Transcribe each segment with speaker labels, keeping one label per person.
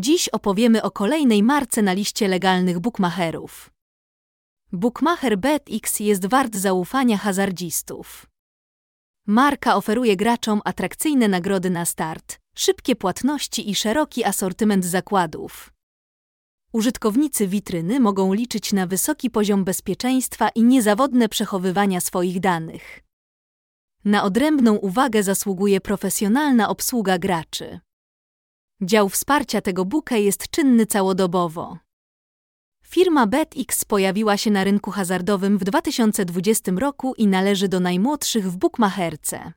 Speaker 1: Dziś opowiemy o kolejnej marce na liście legalnych bookmacherów. Bookmacher BetX jest wart zaufania hazardzistów. Marka oferuje graczom atrakcyjne nagrody na start, szybkie płatności i szeroki asortyment zakładów. Użytkownicy witryny mogą liczyć na wysoki poziom bezpieczeństwa i niezawodne przechowywania swoich danych. Na odrębną uwagę zasługuje profesjonalna obsługa graczy. Dział wsparcia tego booka jest czynny całodobowo. Firma BetX pojawiła się na rynku hazardowym w 2020 roku i należy do najmłodszych w bookmacherce.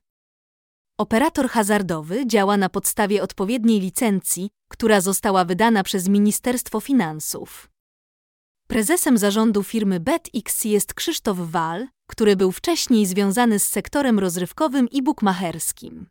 Speaker 1: Operator hazardowy działa na podstawie odpowiedniej licencji, która została wydana przez Ministerstwo Finansów. Prezesem zarządu firmy BetX jest Krzysztof Wal, który był wcześniej związany z sektorem rozrywkowym i bukmacherskim.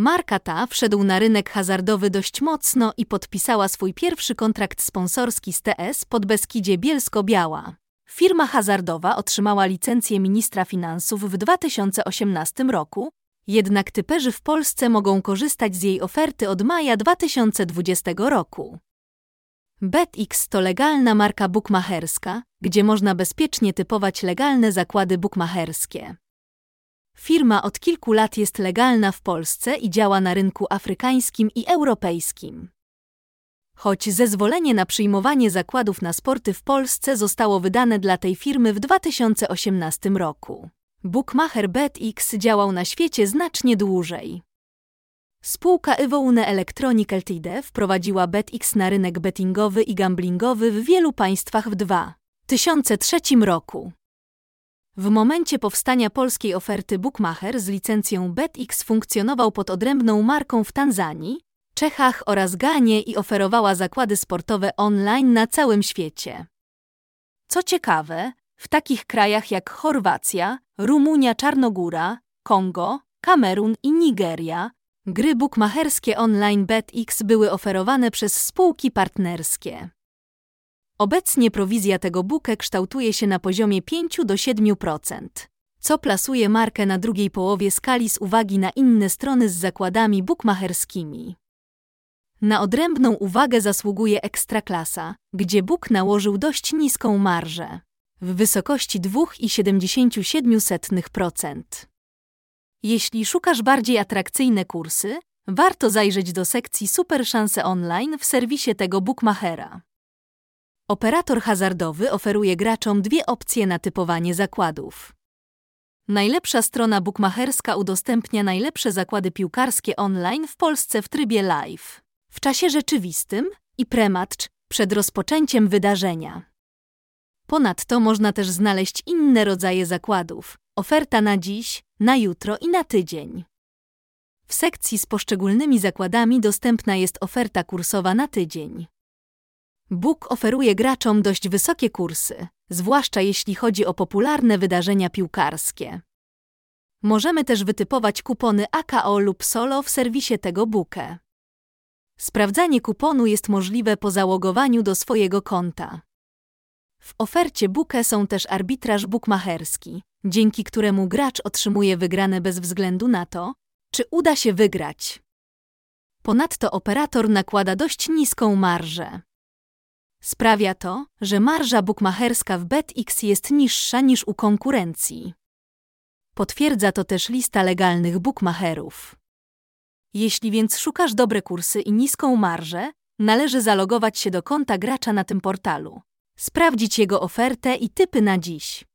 Speaker 1: Marka ta wszedł na rynek hazardowy dość mocno i podpisała swój pierwszy kontrakt sponsorski z TS pod Beskidzie Bielsko-Biała. Firma hazardowa otrzymała licencję ministra finansów w 2018 roku, jednak typerzy w Polsce mogą korzystać z jej oferty od maja 2020 roku. BetX to legalna marka bukmacherska, gdzie można bezpiecznie typować legalne zakłady bukmacherskie. Firma od kilku lat jest legalna w Polsce i działa na rynku afrykańskim i europejskim. Choć zezwolenie na przyjmowanie zakładów na sporty w Polsce zostało wydane dla tej firmy w 2018 roku. Bookmacher BetX działał na świecie znacznie dłużej. Spółka Evoune Electronic Ltd. wprowadziła BetX na rynek bettingowy i gamblingowy w wielu państwach w 2003 roku. W momencie powstania polskiej oferty Bookmacher z licencją BetX funkcjonował pod odrębną marką w Tanzanii, Czechach oraz Ganie i oferowała zakłady sportowe online na całym świecie. Co ciekawe, w takich krajach jak Chorwacja, Rumunia, Czarnogóra, Kongo, Kamerun i Nigeria gry bukmacherskie online BetX były oferowane przez spółki partnerskie. Obecnie prowizja tego booka kształtuje się na poziomie 5 do 7%, co plasuje markę na drugiej połowie skali z uwagi na inne strony z zakładami bukmacherskimi. Na odrębną uwagę zasługuje Ekstraklasa, gdzie Bóg nałożył dość niską marżę w wysokości 2,77%. Jeśli szukasz bardziej atrakcyjne kursy, warto zajrzeć do sekcji Super Szanse Online w serwisie tego bookmachera. Operator hazardowy oferuje graczom dwie opcje na typowanie zakładów. Najlepsza strona bookmacherska udostępnia najlepsze zakłady piłkarskie online w Polsce w trybie live, w czasie rzeczywistym i prematch przed rozpoczęciem wydarzenia. Ponadto można też znaleźć inne rodzaje zakładów. Oferta na dziś, na jutro i na tydzień. W sekcji z poszczególnymi zakładami dostępna jest oferta kursowa na tydzień. Book oferuje graczom dość wysokie kursy, zwłaszcza jeśli chodzi o popularne wydarzenia piłkarskie. Możemy też wytypować kupony AKO lub SOLO w serwisie tego Booke. Sprawdzanie kuponu jest możliwe po załogowaniu do swojego konta. W ofercie Booke są też arbitraż bukmacherski, dzięki któremu gracz otrzymuje wygrane bez względu na to, czy uda się wygrać. Ponadto operator nakłada dość niską marżę. Sprawia to, że marża bukmacherska w BetX jest niższa niż u konkurencji. Potwierdza to też lista legalnych bukmacherów. Jeśli więc szukasz dobre kursy i niską marżę, należy zalogować się do konta gracza na tym portalu, sprawdzić jego ofertę i typy na dziś.